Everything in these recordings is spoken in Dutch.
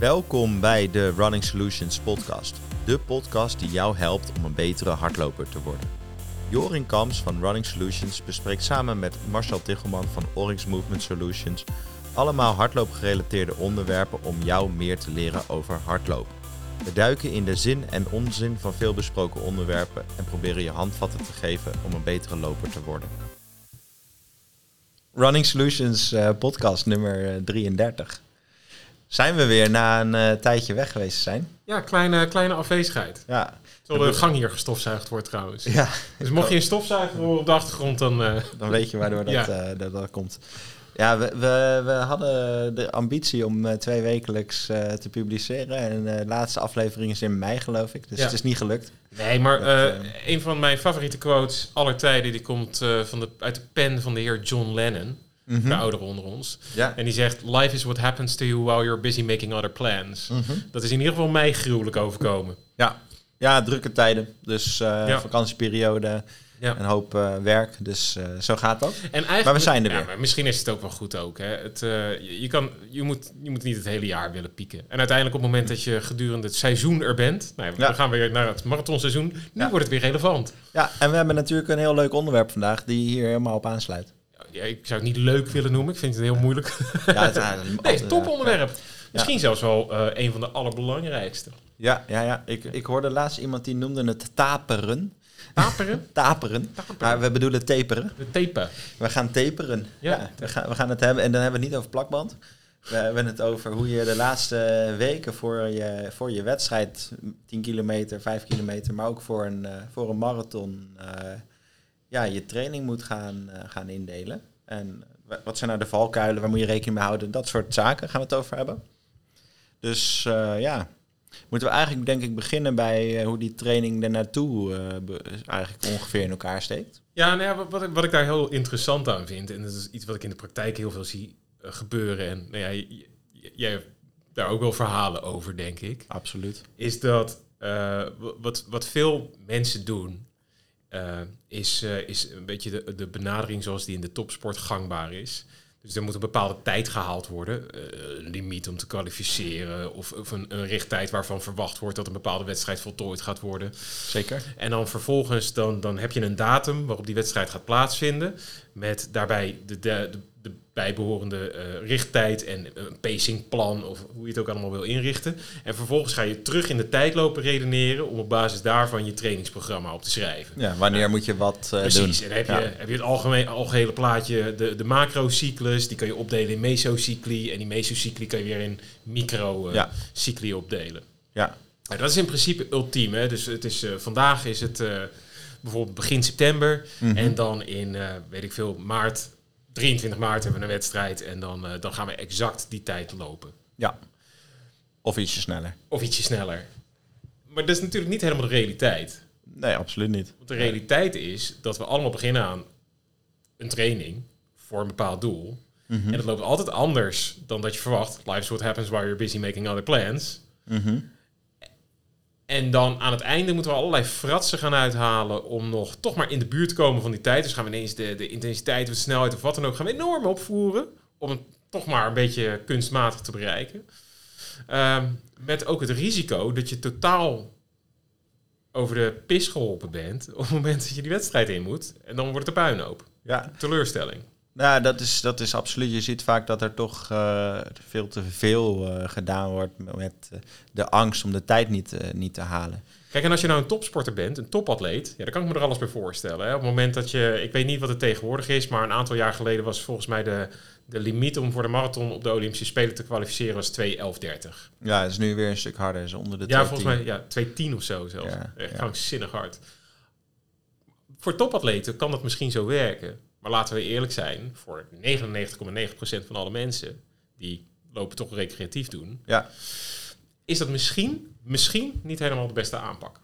Welkom bij de Running Solutions podcast. De podcast die jou helpt om een betere hardloper te worden. Jorin Kams van Running Solutions bespreekt samen met Marcel Tichelman van Oryx Movement Solutions allemaal hardloopgerelateerde onderwerpen om jou meer te leren over hardlopen. We duiken in de zin en onzin van veel besproken onderwerpen en proberen je handvatten te geven om een betere loper te worden. Running Solutions uh, podcast nummer 33. Zijn we weer na een uh, tijdje weg geweest zijn? Ja, kleine, kleine afwezigheid. Ja. Terwijl de gang hier gestofzuigd wordt trouwens. Ja. Dus mocht je een stofzuiger horen op de achtergrond, dan... Uh, dan weet je waardoor dat, ja. dat, dat komt. Ja, we, we, we, hadden de ambitie om uh, twee wekelijks uh, te publiceren. En de laatste aflevering is in mei, geloof ik. Dus ja. het is niet gelukt. Nee, maar een van mijn favoriete quotes aller tijden... die komt van de, uit de pen van de heer John Lennon. Mm -hmm. De ouderen onder ons. Ja. En die zegt... Life is what happens to you while you're busy making other plans. Mm -hmm. Dat is in ieder geval mij gruwelijk overkomen. Ja, ja drukke tijden. Dus ja. vakantieperiode... Ja. Een hoop uh, werk, dus uh, zo gaat dat. En maar we zijn er weer. Maar misschien is het ook wel goed ook. Hè. Het, je, je, kan, je, moet, je moet niet het hele jaar willen pieken. En uiteindelijk op het moment dat je gedurende het seizoen er bent... Nou we gaan weer naar het marathonseizoen. Nu wordt het weer relevant. Ja, en we hebben natuurlijk een heel leuk onderwerp vandaag... die hier helemaal op aansluit. Ja, ik zou het niet leuk willen noemen. Ik vind het heel moeilijk. Ja, het, nee, het toponderwerp. Misschien zelfs wel een van de allerbelangrijkste. Ja, ja, ja. Ik, ik hoorde laatst iemand die noemde het taperen... Taperen? taperen. Maar we bedoelen taperen. De tapen. We gaan taperen. Ja. ja. we, gaan, we gaan het hebben. En dan hebben we het niet over plakband. We hebben het over hoe je de laatste weken voor je, voor je wedstrijd, 10 kilometer, 5 kilometer, maar ook voor een, uh, voor een marathon, uh, ja, je training moet gaan, uh, gaan indelen. En wat zijn nou de valkuilen, waar moet je rekening mee houden? Dat soort zaken gaan we het over hebben. Dus ja, Moeten we eigenlijk denk ik beginnen bij uh, hoe die training er naartoe uh, eigenlijk ongeveer in elkaar steekt? Ja, nou ja, wat, ik, wat ik daar heel interessant aan vind, en dat is iets wat ik in de praktijk heel veel zie gebeuren, en nou ja, jij hebt daar ook wel verhalen over, denk ik. Absoluut. Is dat wat, wat veel mensen doen, is, is een beetje de, de benadering zoals die in de topsport gangbaar is. Dus er moet een bepaalde tijd gehaald worden. Uh, een limiet om te kwalificeren. Of, of een, een, richttijd waarvan verwacht wordt dat een bepaalde wedstrijd voltooid gaat worden. Zeker. En dan vervolgens dan, dan heb je een datum waarop die wedstrijd gaat plaatsvinden. Met daarbij de, de, de de bijbehorende uh, richttijd en een pacingplan of hoe je het ook allemaal wil inrichten. En vervolgens ga je terug in de tijd lopen redeneren om op basis daarvan je trainingsprogramma op te schrijven. Ja, wanneer nou, moet je wat uh, precies. doen? Precies, en heb, je, heb je het algemeen, algehele plaatje, de, de macrocyclus, die kan je opdelen in mesocycli en die mesocycli kan je weer in microcycli uh, opdelen. Ja. Nou, dat is in principe ultiem. Hè? Dus het is, vandaag is het bijvoorbeeld begin september mm -hmm. en dan in, weet ik veel, maart 23 maart hebben we een wedstrijd en dan, uh, dan gaan we exact die tijd lopen. Ja. Of ietsje sneller. Of ietsje sneller. Maar dat is natuurlijk niet helemaal de realiteit. Nee, absoluut niet. Want de realiteit is dat we allemaal beginnen aan een training voor een bepaald doel. Mm -hmm. En dat loopt altijd anders dan dat je verwacht. Life's what happens while you're busy making other plans. Mm -hmm. En dan aan het einde moeten we allerlei fratsen gaan uithalen om nog toch maar in de buurt te komen van die tijd. Dus gaan we ineens de, de intensiteit de snelheid of wat dan ook gaan we enorm opvoeren. Om het toch maar een beetje kunstmatig te bereiken. Um, met ook het risico dat je totaal over de pis geholpen bent op het moment dat je die wedstrijd in moet. En dan wordt een puinhoop. Ja. Teleurstelling. Nou, dat is, dat is absoluut. Je ziet vaak dat er toch uh, veel te veel uh, gedaan wordt met uh, de angst om de tijd niet, niet te halen. Kijk, en als je nou een topsporter bent, een topatleet, ja, dan kan ik me er alles bij voorstellen. Hè? Op het moment dat je, ik weet niet wat het tegenwoordig is, maar een aantal jaar geleden was volgens mij de, de limiet om voor de marathon op de Olympische Spelen te kwalificeren was 2.11.30. Ja, dat is nu weer een stuk harder, is onder de Ja, volgens mij ja, 2.10 of zo zelfs. Ja, Echt ja. hard. Voor topatleten kan dat misschien zo werken. Maar laten we eerlijk zijn, voor 99,9% van alle mensen die lopen toch recreatief doen, ja. is dat misschien, misschien niet helemaal de beste aanpak.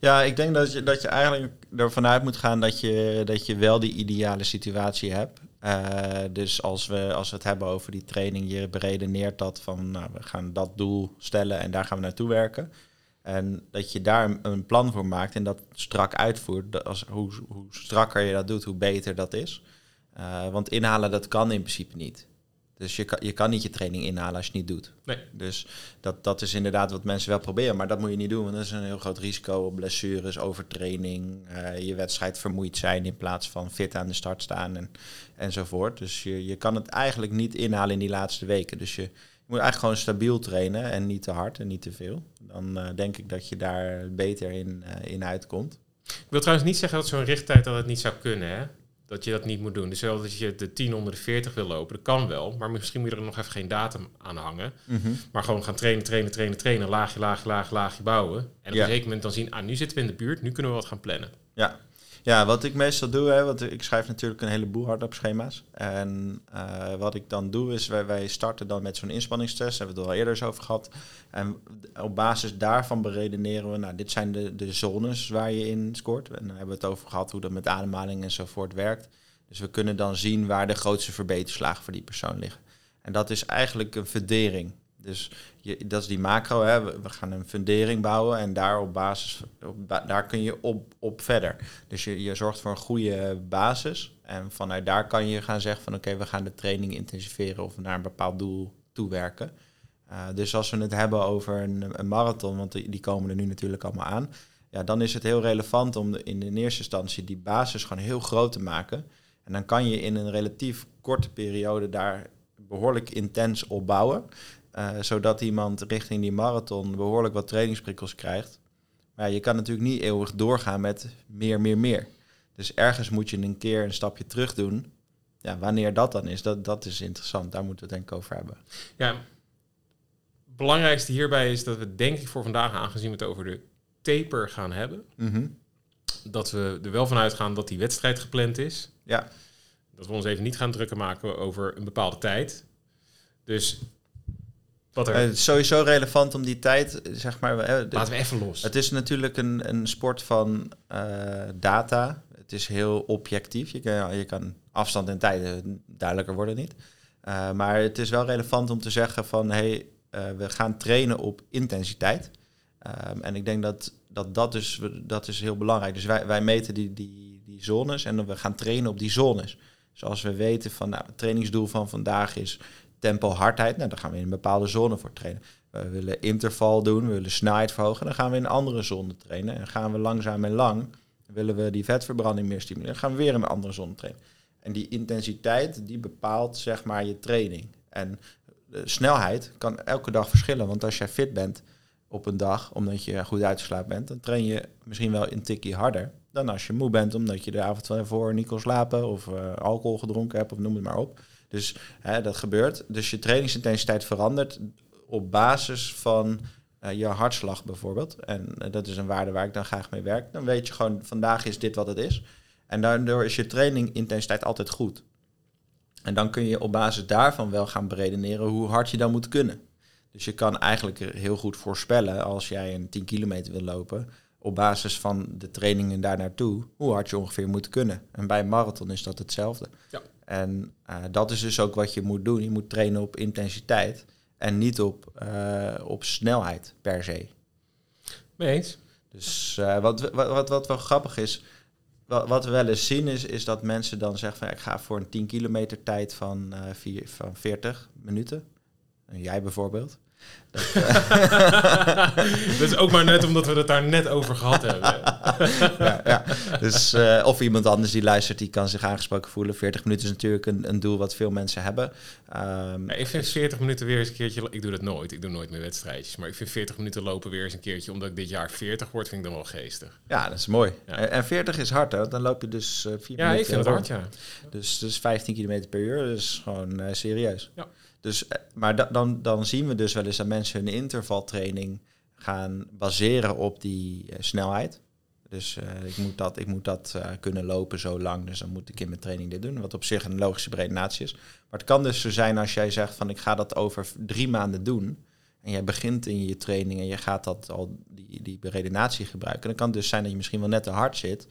Ja, ik denk dat je, dat je eigenlijk ervan uit moet gaan dat je, dat je wel die ideale situatie hebt. Uh, dus als we, als we het hebben over die training, je beredeneert dat van nou, we gaan dat doel stellen en daar gaan we naartoe werken. En dat je daar een plan voor maakt en dat strak uitvoert. Dat als, hoe, hoe strakker je dat doet, hoe beter dat is. Uh, want inhalen, dat kan in principe niet. Dus je kan, je kan niet je training inhalen als je het niet doet. Nee. Dus dat, dat is inderdaad wat mensen wel proberen. Maar dat moet je niet doen, want dat is een heel groot risico op blessures, overtraining, uh, je wedstrijd vermoeid zijn in plaats van fit aan de start staan en, enzovoort. Dus je, je kan het eigenlijk niet inhalen in die laatste weken. Dus je, je moet eigenlijk gewoon stabiel trainen en niet te hard en niet te veel. Dan uh, denk ik dat je daar beter in, uh, in uitkomt. Ik wil trouwens niet zeggen dat zo'n richttijd dat het niet zou kunnen, hè? dat je dat niet moet doen. Dus dat je de 10 onder de 40 wil lopen, dat kan wel. Maar misschien moet je er nog even geen datum aan hangen. Mm -hmm. Maar gewoon gaan trainen, trainen, trainen, trainen. Laagje, laagje, laagje, laagje bouwen. En op ja. een zeker moment dan zien, ah, nu zitten we in de buurt. Nu kunnen we wat gaan plannen. Ja, ja wat ik meestal doe, hè, want ik schrijf natuurlijk een heleboel hardop schema's. En uh, wat ik dan doe, is wij, starten dan met zo'n inspanningstest. Hebben we het al eerder eens over gehad. En op basis daarvan beredeneren we, nou, dit zijn de, de zones waar je in scoort. En dan hebben we het over gehad hoe dat met ademhaling enzovoort werkt. Dus we kunnen dan zien waar de grootste verbeterslagen voor die persoon liggen. En dat is eigenlijk een fundering. Dus je, dat is die macro. Hè. We, gaan een fundering bouwen en daar op basis, op, daar kun je op, op verder. Dus je, je zorgt voor een goede basis. En vanuit daar kan je gaan zeggen van oké, we gaan de training intensiveren of naar een bepaald doel toewerken. Uh, dus als we het hebben over een, een marathon, want die, die, komen er nu natuurlijk allemaal aan. Ja, dan is het heel relevant om in de eerste instantie die basis gewoon heel groot te maken. En dan kan je in een relatief korte periode daar behoorlijk intens opbouwen. Uh, zodat iemand richting die marathon behoorlijk wat trainingsprikkels krijgt. Maar je kan natuurlijk niet eeuwig doorgaan met meer, meer, meer. Dus ergens moet je een keer een stapje terug doen. Ja, wanneer dat dan is, dat, dat is interessant. Daar moeten we het denk ik over hebben. Ja, het belangrijkste hierbij is dat we denk ik voor vandaag, aangezien we het over de taper gaan hebben, mm -hmm. dat we er wel van uitgaan dat die wedstrijd gepland is. Ja. Dat we ons even niet gaan drukken maken over een bepaalde tijd. Dus wat er... Uh, het is sowieso relevant om die tijd, zeg maar... Uh, Laten we even los. Het is natuurlijk een, een sport van uh, data. Het is heel objectief. Je kan, je kan afstand en tijd duidelijker worden niet. maar het is wel relevant om te zeggen van... hey, we gaan trainen op intensiteit. Um, en ik denk dat dat, dat, dus, dat is heel belangrijk. Dus wij, wij meten die, die, die zones en we gaan trainen op die zones. Zoals we weten van nou, het trainingsdoel van vandaag is tempo hardheid. Nou, dan gaan we in een bepaalde zone voor trainen. We willen interval doen, we willen snelheid verhogen. Dan gaan we in een andere zone trainen. En gaan we langzaam en lang, willen we die vetverbranding meer stimuleren. Dan gaan we weer in een andere zone trainen. En die intensiteit, die bepaalt zeg maar je training. En de snelheid kan elke dag verschillen. Want als jij fit bent op een dag, omdat je goed uitgeslapen bent, dan train je misschien wel een tikje harder dan als je moe bent, omdat je de avond van ervoor niet kon slapen of uh, alcohol gedronken hebt of noem het maar op. Dus hè, dat gebeurt. Dus je trainingsintensiteit verandert op basis van uh, je hartslag bijvoorbeeld. En uh, dat is een waarde waar ik dan graag mee werk. Dan weet je gewoon, vandaag is dit wat het is. En daardoor is je trainingintensiteit altijd goed. En dan kun je op basis daarvan wel gaan beredeneren hoe hard je dan moet kunnen. Dus je kan eigenlijk heel goed voorspellen als jij een 10 kilometer wil lopen op basis van de trainingen daar naartoe, hoe hard je ongeveer moet kunnen. En bij een marathon is dat hetzelfde. Ja. En uh, dat is dus ook wat je moet doen. Je moet trainen op intensiteit en niet op, uh, op snelheid per se. Mee eens. Dus uh, wat, wat, wat, wat wel grappig is, wat, wat we wel eens zien is, is dat mensen dan zeggen van ik ga voor een 10 kilometer tijd van, vier, van 40 minuten. En jij bijvoorbeeld. Dat, dat, is ook maar net omdat we het daar net over gehad hebben. ja, ja. Dus, uh, of iemand anders die luistert, die kan zich aangesproken voelen. 40 minuten is natuurlijk een, een doel wat veel mensen hebben. Um, ja, ik vind 40 minuten weer eens een keertje... Ik doe dat nooit. Ik doe nooit meer wedstrijdjes. Maar ik vind 40 minuten lopen weer eens een keertje... omdat ik dit jaar 40 word, vind ik dan wel geestig. Ja, dat is mooi. Ja. En 40 is hard, hè? Dan loop je dus uh, 4 ja, minuten. Ja, ik vind het hard, ja. Dus, dus 15 km per uur. Dat is gewoon uh, serieus. Ja. Dus, eh, maar da dan, dan zien we dus wel eens dat mensen hun intervaltraining gaan baseren op die uh, snelheid. Dus uh, ik moet dat, ik moet dat uh, kunnen lopen zo lang, dus dan moet ik in mijn training dit doen. Wat op zich een logische beredenatie is. Maar het kan dus zo zijn als jij zegt van ik ga dat over drie maanden doen. En jij begint in je training en je gaat dat al die, die beredenatie gebruiken. Dan kan het dus zijn dat je misschien wel net te hard zit.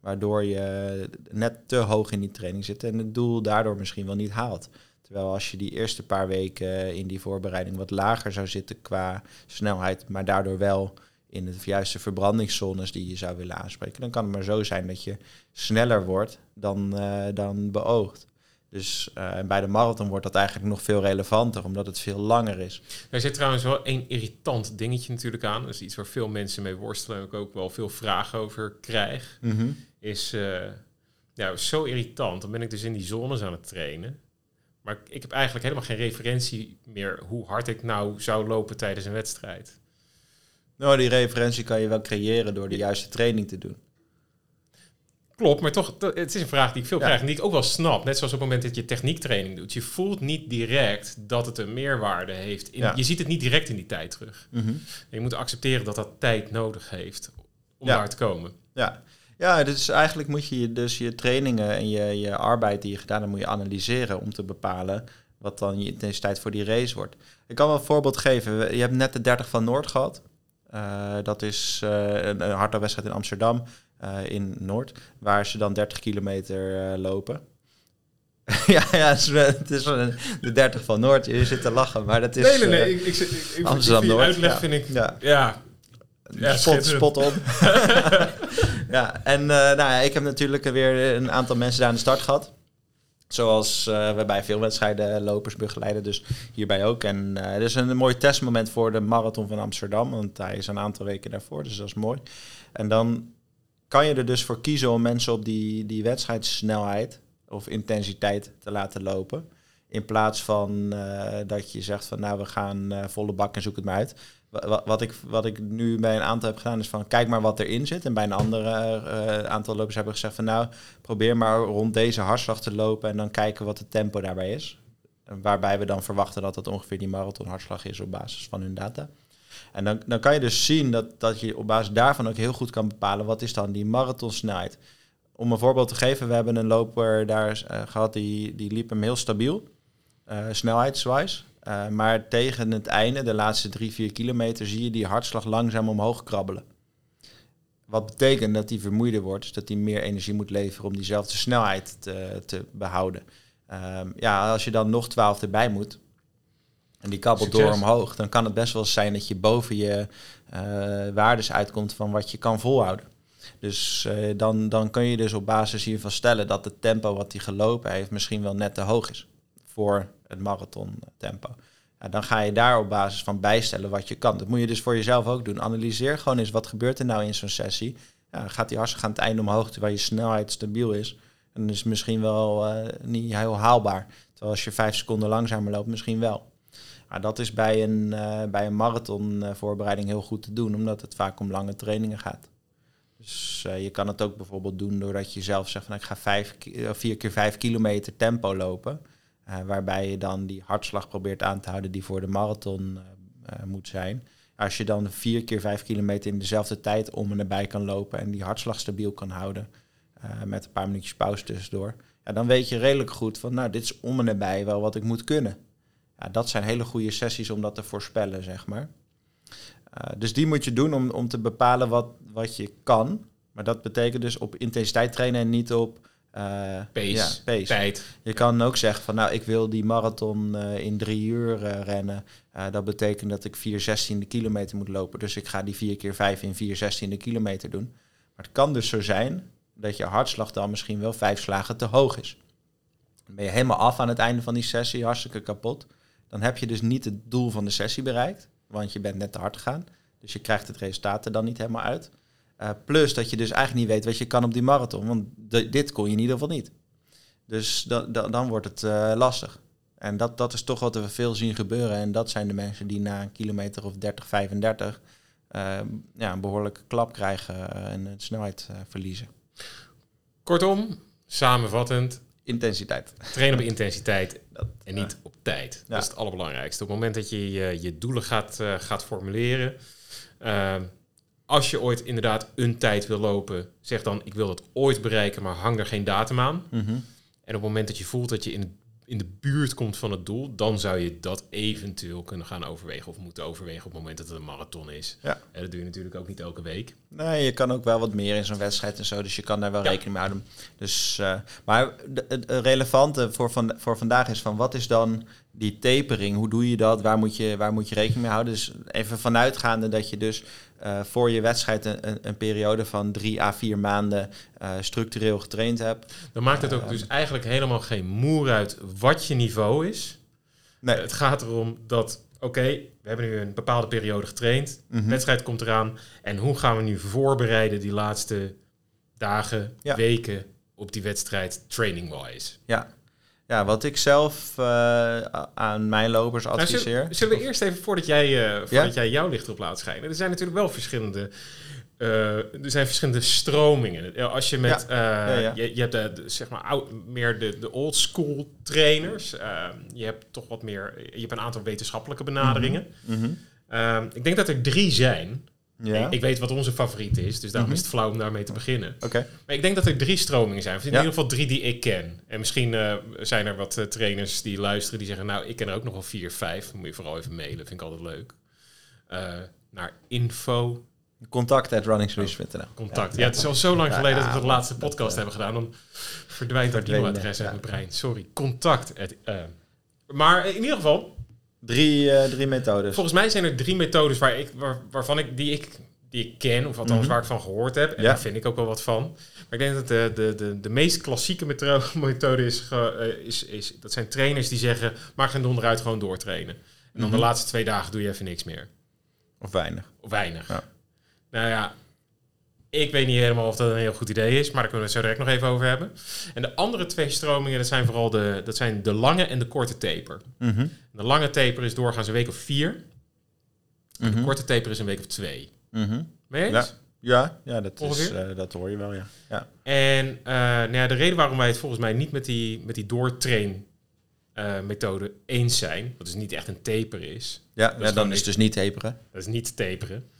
Waardoor je net te hoog in die training zit en het doel daardoor misschien wel niet haalt. Terwijl als je die eerste paar weken in die voorbereiding wat lager zou zitten qua snelheid, maar daardoor wel in de juiste verbrandingszones die je zou willen aanspreken, dan kan het maar zo zijn dat je sneller wordt dan, uh, dan beoogd. Dus uh, bij de marathon wordt dat eigenlijk nog veel relevanter, omdat het veel langer is. Er zit trouwens wel één irritant dingetje natuurlijk aan. Dat is iets waar veel mensen mee worstelen en ik ook wel veel vragen over krijg. Mhm. Is uh, ja, zo irritant. Dan ben ik dus in die zones aan het trainen. Maar ik heb eigenlijk helemaal geen referentie meer hoe hard ik nou zou lopen tijdens een wedstrijd. Nou, die referentie kan je wel creëren door de juiste training te doen. Klopt, maar toch, het is een vraag die ik veel krijg en die ik ook wel snap. Net zoals op het moment dat je techniektraining doet. Je voelt niet direct dat het een meerwaarde heeft. In, Je ziet het niet direct in die tijd terug. Mhm. je moet accepteren dat dat tijd nodig heeft om daar te komen. Ja. Ja, dus eigenlijk moet je dus je trainingen en je, je arbeid die je gedaan hebt, moet je analyseren om te bepalen wat dan je intensiteit voor die race wordt. Ik kan wel een voorbeeld geven. Je hebt net de 30 van Noord gehad. Uh, dat is uh, een, een hardloopwedstrijd in Amsterdam. Uh, in Noord, waar ze dan 30 kilometer lopen. ja, ja, het is de 30 van Noord. Je zit te lachen, maar dat is. Nee, nee, nee. Ik, ik, ik, ik Amsterdam Noord. uitleg ja. vind ik. Ja. ja. ja spot, spot op. ja, en uh, nou ja, ik heb natuurlijk weer een aantal mensen daar aan de start gehad. Zoals uh, we bij veel wedstrijden lopers begeleiden, dus hierbij ook. En uh, het is een mooi testmoment voor de marathon van Amsterdam, want hij is een aantal weken daarvoor, dus dat is mooi. En dan kan je er dus voor kiezen om mensen op die, die wedstrijdsnelheid of intensiteit te laten lopen. In plaats van dat je zegt van nou we gaan volle bak en zoek het maar uit. Wat, ik, wat ik nu bij een aantal heb gedaan is van kijk maar wat erin zit. En bij een andere uh, aantal lopers hebben gezegd van nou probeer maar rond deze hartslag te lopen en dan kijken wat het tempo daarbij is. Waarbij we dan verwachten dat dat ongeveer die marathon hartslag is op basis van hun data. En dan, dan kan je dus zien dat, dat je op basis daarvan ook heel goed kan bepalen wat is dan die marathonsnelheid. Om een voorbeeld te geven, we hebben een loper daar uh, gehad, die, die liep hem heel stabiel, uh, snelheidswijs. Uh, maar tegen het einde, de laatste drie, vier kilometer, zie je die hartslag langzaam omhoog krabbelen. Wat betekent dat hij vermoeider wordt, dus dat hij meer energie moet leveren om diezelfde snelheid te, te behouden. Um, ja, als je dan nog 12 erbij moet, en die kabbelt door omhoog, dan kan het best wel zijn dat je boven je uh, waardes uitkomt van wat je kan volhouden. Dus uh, dan, dan kun je dus op basis hiervan stellen dat het tempo wat hij gelopen heeft misschien wel net te hoog is voor marathon tempo. Ja, dan ga je daar op basis van bijstellen wat je kan. Dat moet je dus voor jezelf ook doen. Analyseer gewoon eens wat gebeurt er nou in zo'n sessie. Ja, gaat die hartstikke aan het einde omhoog terwijl je snelheid stabiel is. En is misschien wel uh, niet heel haalbaar. Terwijl als je vijf seconden langzamer loopt, misschien wel. Maar dat is bij een, uh, bij een marathon uh, voorbereiding heel goed te doen, omdat het vaak om lange trainingen gaat. Dus uh, je kan het ook bijvoorbeeld doen doordat je zelf zegt van ik ga vijf, vier keer vijf kilometer tempo lopen. Waarbij je dan die hartslag probeert aan te houden die voor de marathon moet zijn. Als je dan vier keer vijf kilometer in dezelfde tijd om en nabij kan lopen en die hartslag stabiel kan houden met een paar minuutjes pauze tussendoor. Ja, dan weet je redelijk goed van nou dit is om en nabij wel wat ik moet kunnen. Ja, dat zijn hele goede sessies om dat te voorspellen, zeg maar. Dus die moet je doen om, om te bepalen wat, wat je kan. Maar dat betekent dus op intensiteit trainen en niet op pace, ja, pace. Tijd. Je kan ook zeggen van nou, ik wil die marathon uh, in drie uur rennen. dat betekent dat ik 4 16e kilometer moet lopen. Dus ik ga die 4 keer 5 in 4 16e kilometer doen. Maar het kan dus zo zijn dat je hartslag dan misschien wel vijf slagen te hoog is. Dan ben je helemaal af aan het einde van die sessie, hartstikke kapot dan heb je dus niet het doel van de sessie bereikt, want je bent net te hard gegaan. Dus je krijgt het resultaat er dan niet helemaal uit. Uh, plus dat je dus eigenlijk niet weet wat je kan op die marathon, want dit kon je in ieder geval niet. Dus dan, dan wordt het uh, lastig. En dat, dat is toch wat we veel zien gebeuren. En dat zijn de mensen die na een kilometer of 30, 35 uh, ja, een behoorlijke klap krijgen en snelheid verliezen. Kortom, samenvattend, intensiteit. Trainen op intensiteit dat, en niet op tijd. Dat is het allerbelangrijkste. Op het moment dat je je, je doelen gaat, gaat formuleren. Als je ooit inderdaad een tijd wil lopen, zeg dan ik wil dat ooit bereiken, maar hang er geen datum aan. Mm -hmm. En op het moment dat je voelt dat je in in de buurt komt van het doel, dan zou je dat eventueel kunnen gaan overwegen of moeten overwegen op het moment dat het een marathon is. Ja. En dat doe je natuurlijk ook niet elke week. Nee, je kan ook wel wat meer in zo'n wedstrijd en zo, dus je kan daar wel rekening mee houden. Dus, uh, maar het relevante voor, van, voor vandaag is van wat is dan die tapering, hoe doe je dat? Waar moet je, waar moet je rekening mee houden? Dus even vanuitgaande dat je dus uh, voor je wedstrijd een, een, een, periode van drie à vier maanden uh, structureel getraind hebt. Dan maakt het ook dus eigenlijk helemaal geen moer uit wat je niveau is. Nee. het gaat erom dat, oké, we hebben nu een bepaalde periode getraind. Mhm. wedstrijd komt eraan. En hoe gaan we nu voorbereiden die laatste dagen, weken op die wedstrijd training-wise? Ja, ja, wat ik zelf uh, aan mijn lopers nou, adviseer. zullen, zullen, we eerst even, voordat jij, uh, voordat jij jouw licht op laat schijnen. Er zijn natuurlijk wel verschillende. Uh, er zijn verschillende stromingen. Als je met. Ja. Ja, je, je, hebt de, de, zeg maar oud, meer de, de old school trainers. je hebt toch wat meer. Je hebt een aantal wetenschappelijke benaderingen. Mm -hmm. ik denk dat er drie zijn. Ja. Ik, weet wat onze favoriet is, dus daarom mhm. is het flauw om daarmee te beginnen. Oké. Maar ik denk dat er drie stromingen zijn. Of in ieder geval drie die ik ken. En misschien uh, zijn er wat uh, trainers die luisteren die zeggen... nou, ik ken er ook nog wel vier, vijf. moet je vooral even mailen, vind ik altijd leuk. Uh, naar info... Contact at runningsolutions.nl. Contact. Ja, het is al zo lang geleden dat we de laatste podcast hebben gedaan. Dan verdwijnt dat e-mailadres uit mijn brein. Sorry. Contact. At, maar in ieder geval, Drie, uh, drie methodes. Volgens mij zijn er drie methodes waar ik, waar, waarvan ik, die, ik, die ik ken, of althans mm waar ik van gehoord heb. En daar vind ik ook wel wat van. Maar ik denk dat de, de, de, de meest klassieke methode is, uh, is, is... Dat zijn trainers die zeggen, maak geen donder uit, gewoon doortrainen. En dan de mhm. laatste twee dagen doe je even niks meer. Of weinig. Of weinig. Ja. Nou ja, ik weet niet helemaal of dat een heel goed idee is, maar daar kunnen we het zo direct nog even over hebben. En de andere twee stromingen, dat zijn vooral de, dat zijn de lange en de korte taper. Mhm. De lange taper is doorgaans een week of vier. De mhm. korte taper is een week of twee. Mm je Ja. Ja, ja dat, is, uh, dat hoor je wel, ja. ja. En uh, nou ja, de reden waarom wij het volgens mij niet met die, met die doortrain uh, methode eens zijn, wat dus niet echt een taper is. Ja, ja dan is het dus niet taperen. Dat is niet taperen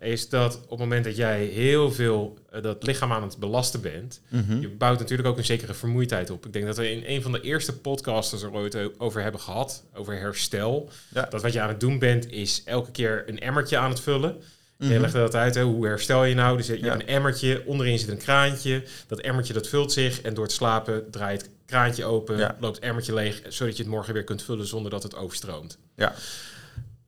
is dat op het moment dat jij heel veel uh, dat lichaam aan het belasten bent, mhm. je bouwt natuurlijk ook een zekere vermoeidheid op. Ik denk dat we in een van de eerste podcasters er ooit over hebben gehad, over herstel. Dat wat je aan het doen bent, is elke keer een emmertje aan het vullen. Je mhm. legt dat uit, hè, hoe herstel je nou? Dus je hebt een emmertje, onderin zit een kraantje. Dat emmertje dat vult zich en door het slapen draait het kraantje open, loopt het emmertje leeg, zodat je het morgen weer kunt vullen zonder dat het overstroomt. Ja.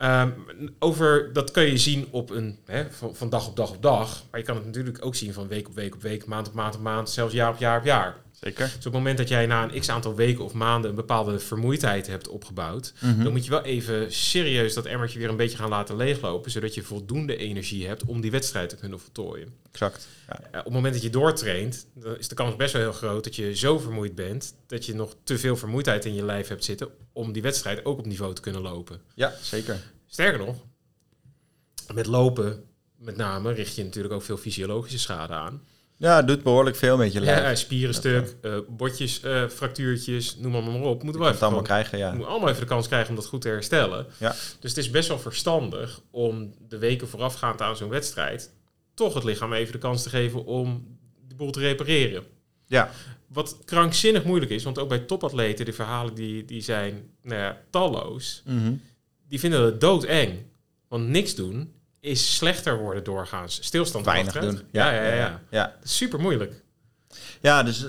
Um, over, dat kun je zien op een, hè, van, dag op dag op dag. Maar je kan het natuurlijk ook zien van week op week op week, maand op maand op maand, zelfs jaar op jaar op jaar. Zeker. Dus op het moment dat jij na een x aantal weken of maanden een bepaalde vermoeidheid hebt opgebouwd, mhm. dan moet je wel even serieus dat emmertje weer een beetje gaan laten leeglopen, zodat je voldoende energie hebt om die wedstrijd te kunnen voltooien. Exact. Ja. op het moment dat je doortraint, dan is de kans best wel heel groot dat je zo vermoeid bent dat je nog te veel vermoeidheid in je lijf hebt zitten om die wedstrijd ook op niveau te kunnen lopen. Ja, zeker. Sterker nog, met lopen met name richt je natuurlijk ook veel fysiologische schade aan. Ja, het doet behoorlijk veel met je lijf. Ja, spierenstuk, uh, botjes, uh, fractuurtjes, noem maar, maar op. Moeten we even allemaal krijgen, ja. Moeten allemaal even de kans krijgen om dat goed te herstellen. Ja. Dus het is best wel verstandig om de weken voorafgaand aan zo'n wedstrijd toch het lichaam even de kans te geven om de boel te repareren. Ja. Wat krankzinnig moeilijk is, want ook bij topatleten, de verhalen die, die zijn nou ja, talloos, mhm. die vinden het doodeng. Want niks doen is slechter worden doorgaans. Stilstand weinig doen. Ja, ja, ja. ja. ja. Super moeilijk. Ja, dus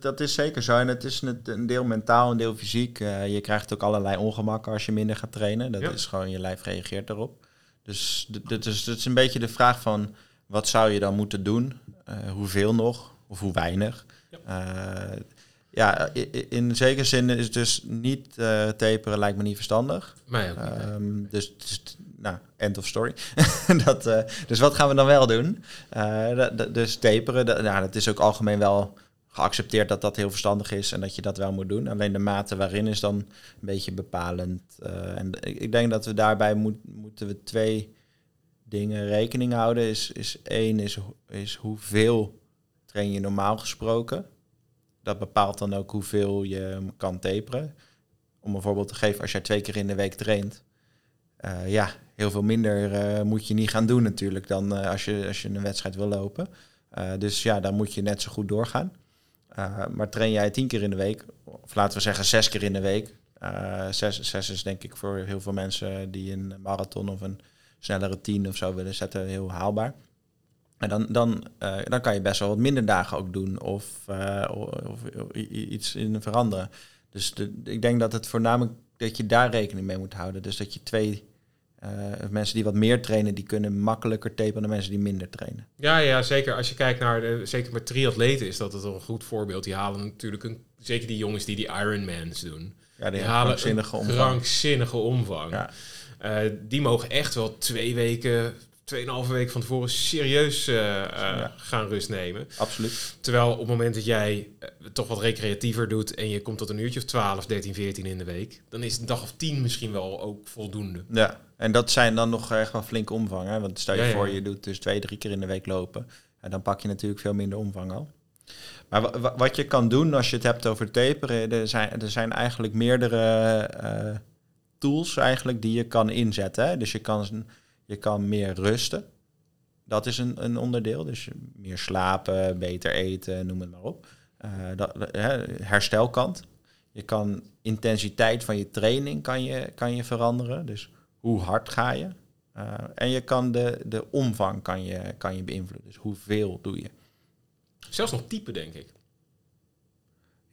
dat is zeker zo. En het is een deel mentaal, een deel fysiek. Uh, je krijgt ook allerlei ongemakken als je minder gaat trainen. Dat is gewoon, je lijf reageert erop. Dus dat is, dat is een beetje de vraag van, wat zou je dan moeten doen? Uh, hoeveel nog? Of hoe weinig? Ja. Uh, ja, in zekere zin is dus niet uh, taperen lijkt me niet verstandig. Nee, um, dus, dus, nou, end of story. dat, uh, dus wat gaan we dan wel doen? Uh, dus taperen, dat, nou, dat is ook algemeen wel geaccepteerd dat dat heel verstandig is en dat je dat wel moet doen. Alleen de mate waarin is dan een beetje bepalend. en ik denk dat we daarbij moet, moeten we twee dingen rekening houden. Is, is één is, is hoeveel train je normaal gesproken dat bepaalt dan ook hoeveel je kan taperen. Om een voorbeeld te geven, als jij twee keer in de week traint, ja, heel veel minder uh, moet je niet gaan doen natuurlijk dan uh, als, je, als je een wedstrijd wil lopen. dus ja, dan moet je net zo goed doorgaan. maar train jij tien keer in de week, of laten we zeggen zes keer in de week. zes, zes is denk ik voor heel veel mensen die een marathon of een snellere tien of zo willen zetten heel haalbaar. En dan, dan, dan kan je best wel wat minder dagen ook doen of, of, iets in veranderen. Dus ik denk dat het voornamelijk dat je daar rekening mee moet houden. Dus dat je twee uh, mensen die wat meer trainen, die kunnen makkelijker taperen dan mensen die minder trainen. Ja, ja, zeker. Als je kijkt naar, de, zeker met triatleten is dat het een goed voorbeeld. Die halen natuurlijk, een, zeker die jongens die die Ironmans doen. Ja, die, die halen krankzinnige omvang. krankzinnige omvang. Ja. Uh, die mogen echt wel twee weken, tweeënhalve week van tevoren serieus uh, ja. gaan rust nemen. Absoluut. Terwijl op het moment dat jij toch wat recreatiever doet en je komt tot een uurtje of 12, 13, 14 in de week, dan is een dag of 10 misschien wel ook voldoende. Ja, en dat zijn dan nog echt wel flinke omvang. Hè? Want stel je ja, voor, je doet dus twee, drie keer in de week lopen. En dan pak je natuurlijk veel minder omvang al. Maar wat je kan doen als je het hebt over taperen, er zijn, er zijn eigenlijk meerdere uh, tools eigenlijk die je kan inzetten. Hè? Dus je kan, je kan meer rusten. Dat is een, een onderdeel. Dus meer slapen, beter eten, noem het maar op. Uh, dat, herstelkant. Je kan intensiteit van je training kan je, kan je veranderen. Dus hoe hard ga je? Uh, en je kan de, de omvang kan je, kan je beïnvloeden. Dus hoeveel doe je? Zelfs nog type, denk ik.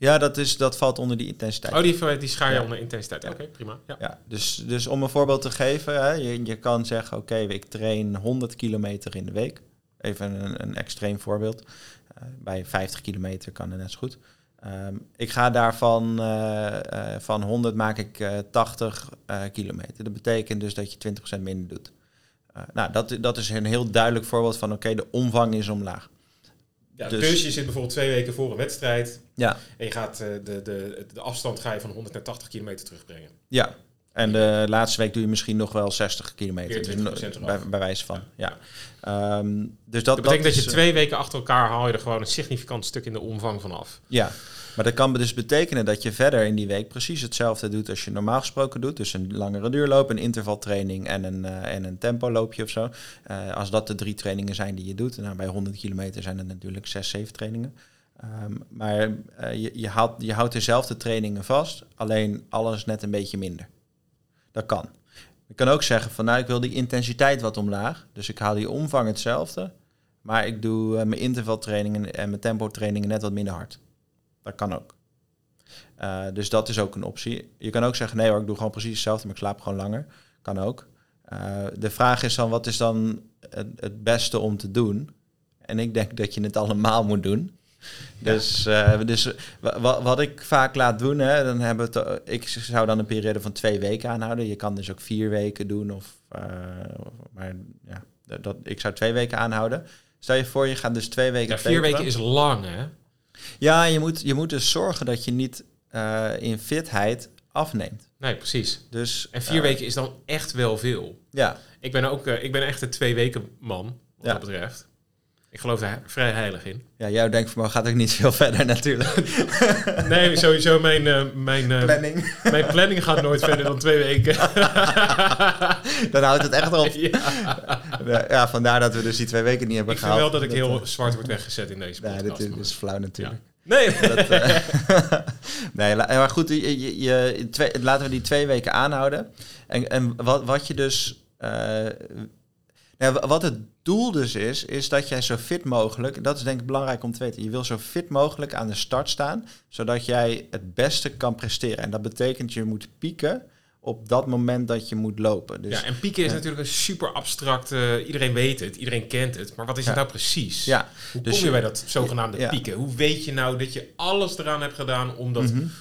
Ja, dat, is, dat valt onder die intensiteit. Oh, die, die schaar je ja. onder intensiteit. Oké, okay, prima. Ja. ja, dus, dus om een voorbeeld te geven, hè, je, je kan zeggen, oké, okay, ik train 100 kilometer in de week. Even een, een extreem voorbeeld. Uh, bij 50 kilometer kan het net zo goed. Um, ik ga daarvan uh, uh, van 100 maak ik uh, 80 kilometer. Dat betekent dus dat je 20% minder doet. nou, dat, dat is een heel duidelijk voorbeeld van oké, okay, de omvang is omlaag. Ja, dus, dus, je zit bijvoorbeeld twee weken voor een wedstrijd. Ja. En je gaat de, de, de afstand ga je van 100 naar 80 kilometer terugbrengen. Ja. En de laatste week doe je misschien nog wel 60 kilometer. Dus bij, bij wijze van. Ja. ja. Um, dus dat, dat betekent dat, dat je twee weken achter elkaar haal je er gewoon een significant stuk in de omvang van af. Ja. Maar dat kan dus betekenen dat je verder in die week precies hetzelfde doet als je normaal gesproken doet. Dus een langere duurloop, een intervaltraining en een, uh, en een tempoloopje of zo. Uh, als dat de drie trainingen zijn die je doet. Nou, bij 100 kilometer zijn het natuurlijk zes, zeven trainingen. Um, maar uh, je, je, je houdt dezelfde trainingen vast, alleen alles net een beetje minder. Dat kan. Je kan ook zeggen van nou, ik wil die intensiteit wat omlaag. Dus ik haal die omvang hetzelfde. Maar ik doe mijn intervaltrainingen en mijn tempo trainingen net wat minder hard. Dat kan ook. Uh, dus dat is ook een optie. Je kan ook zeggen, nee hoor, ik doe gewoon precies hetzelfde, maar ik slaap gewoon langer. Kan ook. Uh, de vraag is dan, wat is dan het, het, beste om te doen? En ik denk dat je het allemaal moet doen. Ja. Dus, uh, dus wat ik vaak laat doen, hè, dan hebben we ik zou dan een periode van twee weken aanhouden. Je kan dus ook vier weken doen, of, maar ja, dat, ik zou twee weken aanhouden. Stel je voor, je gaat dus twee weken. Ja, vier weken is lang, hè? Ja, je moet, je moet dus zorgen dat je niet uh, in fitheid afneemt. Nee, precies. Dus, en vier uh, weken is dan echt wel veel. Ja. Ik ben ook uh, ik ben echt een twee weken man, wat ja. dat betreft. Ik geloof daar vrij heilig in. Ja, jouw denkvermogen gaat ook niet veel verder natuurlijk. nee, sowieso mijn, uh, mijn, uh, planning. mijn planning gaat nooit verder dan twee weken. dan houdt het echt op. Ja. ja. vandaar dat we dus die twee weken niet hebben ik gehaald. Ik vind wel dat ik heel zwart word weggezet in deze podcast. Nee, dit is flauw natuurlijk. Ja. Nee. Dat, uh, nee, maar goed, je, je, je, twee, laten we die twee weken aanhouden. En, en wat, wat je dus... Nou, wat het doel dus is, is dat jij zo fit mogelijk, dat is denk ik belangrijk om te weten, je wil zo fit mogelijk aan de start staan, zodat jij het beste kan presteren. En dat betekent je moet pieken op dat moment dat je moet lopen. Dus, ja, en pieken is ja. natuurlijk een super abstract, uh, iedereen weet het, iedereen kent het, maar wat is ja. het nou precies? Ja. Hoe dus kom je bij dat zogenaamde ja. pieken? Hoe weet je nou dat je alles eraan hebt gedaan om dat... Mm-hmm